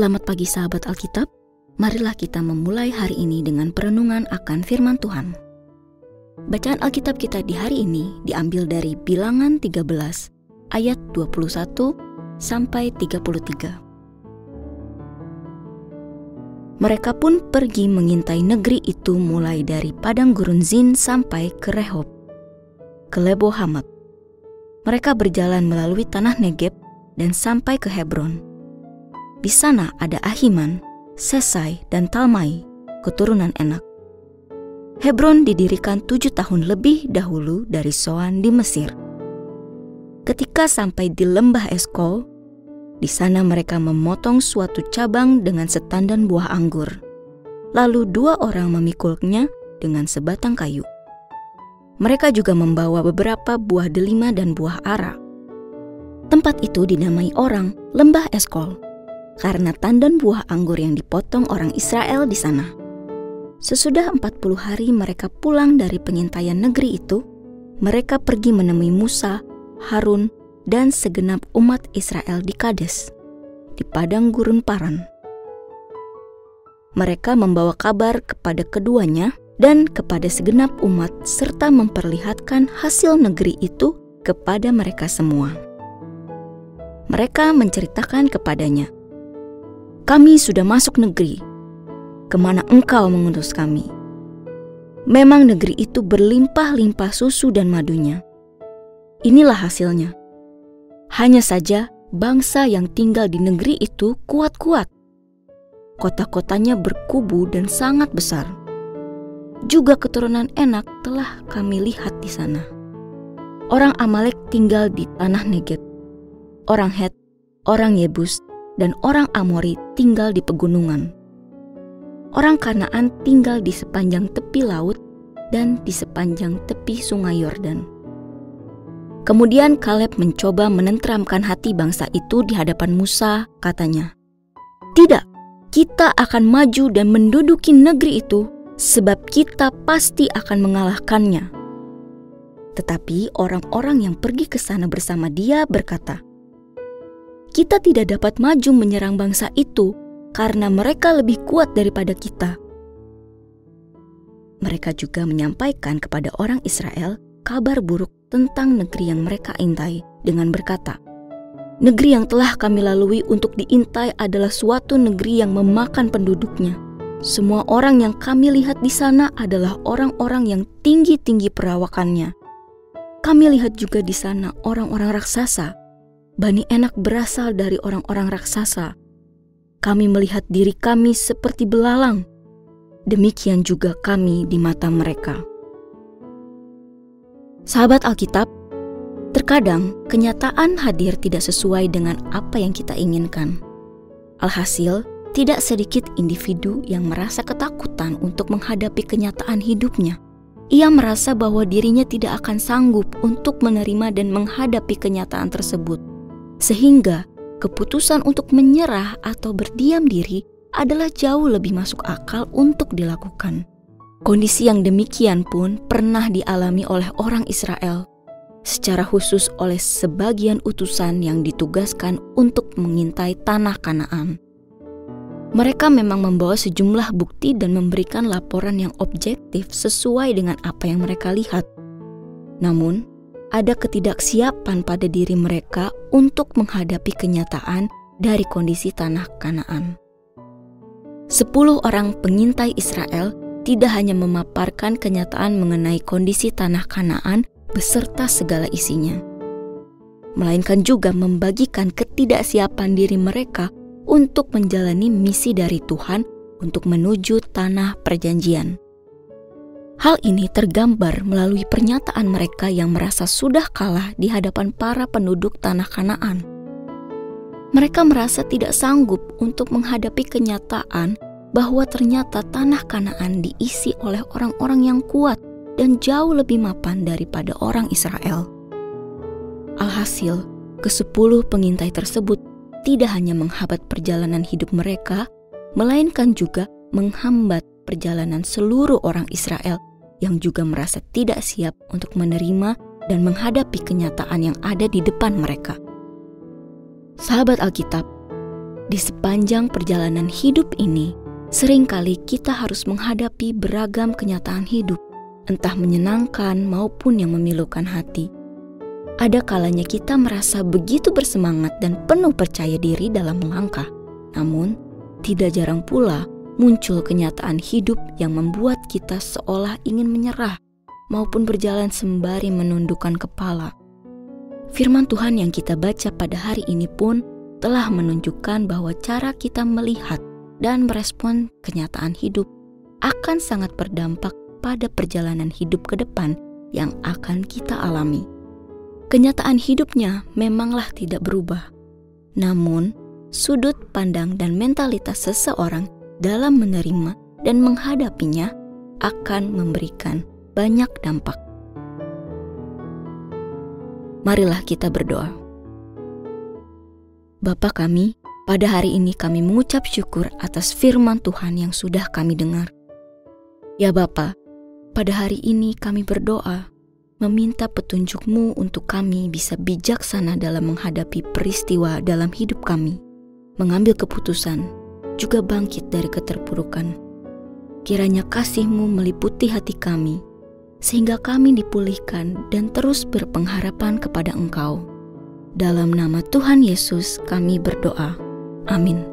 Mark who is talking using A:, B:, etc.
A: Selamat pagi sahabat Alkitab. Marilah kita memulai hari ini dengan perenungan akan firman Tuhan. Bacaan Alkitab kita di hari ini diambil dari Bilangan 13 ayat 21 sampai 33. Mereka pun pergi mengintai negeri itu mulai dari padang gurun Zin sampai ke Rehob, ke Lebo Hamat. Mereka berjalan melalui tanah Negeb dan sampai ke Hebron. Di sana ada Ahiman, Sesai, dan Talmai, keturunan Enak. Hebron didirikan tujuh tahun lebih dahulu dari Soan di Mesir. Ketika sampai di lembah Eskol, di sana mereka memotong suatu cabang dengan setandan buah anggur. Lalu dua orang memikulnya dengan sebatang kayu. Mereka juga membawa beberapa buah delima dan buah ara. Tempat itu dinamai orang Lembah Eskol karena tandan buah anggur yang dipotong orang Israel di sana. Sesudah 40 hari mereka pulang dari pengintaian negeri itu, mereka pergi menemui Musa, Harun, dan segenap umat Israel di Kades, di padang gurun Paran. Mereka membawa kabar kepada keduanya dan kepada segenap umat serta memperlihatkan hasil negeri itu kepada mereka semua. Mereka menceritakan kepadanya kami sudah masuk negeri, ke mana engkau mengutus kami. Memang negeri itu berlimpah-limpah susu dan madunya. Inilah hasilnya. Hanya saja bangsa yang tinggal di negeri itu kuat-kuat. Kota-kotanya berkubu dan sangat besar. Juga keturunan enak telah kami lihat di sana. Orang Amalek tinggal di tanah Negeb. Orang Het, orang Yebus, dan orang Amori tinggal di pegunungan. Orang Kanaan tinggal di sepanjang tepi laut dan di sepanjang tepi sungai Yordan. Kemudian Kaleb mencoba menenteramkan hati bangsa itu di hadapan Musa, katanya, "Tidak, kita akan maju dan menduduki negeri itu, sebab kita pasti akan mengalahkannya." Tetapi orang-orang yang pergi ke sana bersama dia berkata, kita tidak dapat maju menyerang bangsa itu karena mereka lebih kuat daripada kita. Mereka juga menyampaikan kepada orang Israel kabar buruk tentang negeri yang mereka intai dengan berkata, Negeri yang telah kami lalui untuk diintai adalah suatu negeri yang memakan penduduknya. Semua orang yang kami lihat di sana adalah orang-orang yang tinggi-tinggi perawakannya. Kami lihat juga di sana orang-orang raksasa Bani Enak berasal dari orang-orang raksasa. Kami melihat diri kami seperti belalang. Demikian juga kami di mata mereka. Sahabat Alkitab, terkadang kenyataan hadir tidak sesuai dengan apa yang kita inginkan. Alhasil, tidak sedikit individu yang merasa ketakutan untuk menghadapi kenyataan hidupnya. Ia merasa bahwa dirinya tidak akan sanggup untuk menerima dan menghadapi kenyataan tersebut sehingga keputusan untuk menyerah atau berdiam diri adalah jauh lebih masuk akal untuk dilakukan. Kondisi yang demikian pun pernah dialami oleh orang Israel, secara khusus oleh sebagian utusan yang ditugaskan untuk mengintai tanah Kanaan. Mereka memang membawa sejumlah bukti dan memberikan laporan yang objektif sesuai dengan apa yang mereka lihat. Namun, ada ketidaksiapan pada diri mereka untuk menghadapi kenyataan dari kondisi tanah Kanaan. Sepuluh orang pengintai Israel tidak hanya memaparkan kenyataan mengenai kondisi tanah Kanaan beserta segala isinya, melainkan juga membagikan ketidaksiapan diri mereka untuk menjalani misi dari Tuhan untuk menuju tanah perjanjian. Hal ini tergambar melalui pernyataan mereka yang merasa sudah kalah di hadapan para penduduk tanah Kanaan. Mereka merasa tidak sanggup untuk menghadapi kenyataan bahwa ternyata tanah Kanaan diisi oleh orang-orang yang kuat dan jauh lebih mapan daripada orang Israel. Alhasil, kesepuluh pengintai tersebut tidak hanya menghambat perjalanan hidup mereka, melainkan juga menghambat perjalanan seluruh orang Israel yang juga merasa tidak siap untuk menerima dan menghadapi kenyataan yang ada di depan mereka. Sahabat Alkitab, Di sepanjang perjalanan hidup ini, sering kali kita harus menghadapi beragam kenyataan hidup, entah menyenangkan maupun yang memilukan hati. Ada kalanya kita merasa begitu bersemangat dan penuh percaya diri dalam melangkah. Namun, tidak jarang pula muncul kenyataan hidup yang membuat kita seolah ingin menyerah maupun berjalan sembari menundukkan kepala. Firman Tuhan yang kita baca pada hari ini pun telah menunjukkan bahwa cara kita melihat dan merespon kenyataan hidup akan sangat berdampak pada perjalanan hidup ke depan yang akan kita alami. Kenyataan hidupnya memanglah tidak berubah, namun sudut pandang dan mentalitas seseorang dalam menerima dan menghadapinya akan memberikan banyak dampak. Marilah kita berdoa. Bapa kami, pada hari ini kami mengucap syukur atas firman Tuhan yang sudah kami dengar. Ya Bapa, pada hari ini kami berdoa, meminta petunjukmu untuk kami bisa bijaksana dalam menghadapi peristiwa dalam hidup kami, mengambil keputusan, juga bangkit dari keterpurukan. Kiranya kasihmu meliputi hati kami, sehingga kami dipulihkan dan terus berpengharapan kepada Engkau dalam nama Tuhan Yesus kami berdoa. Amin.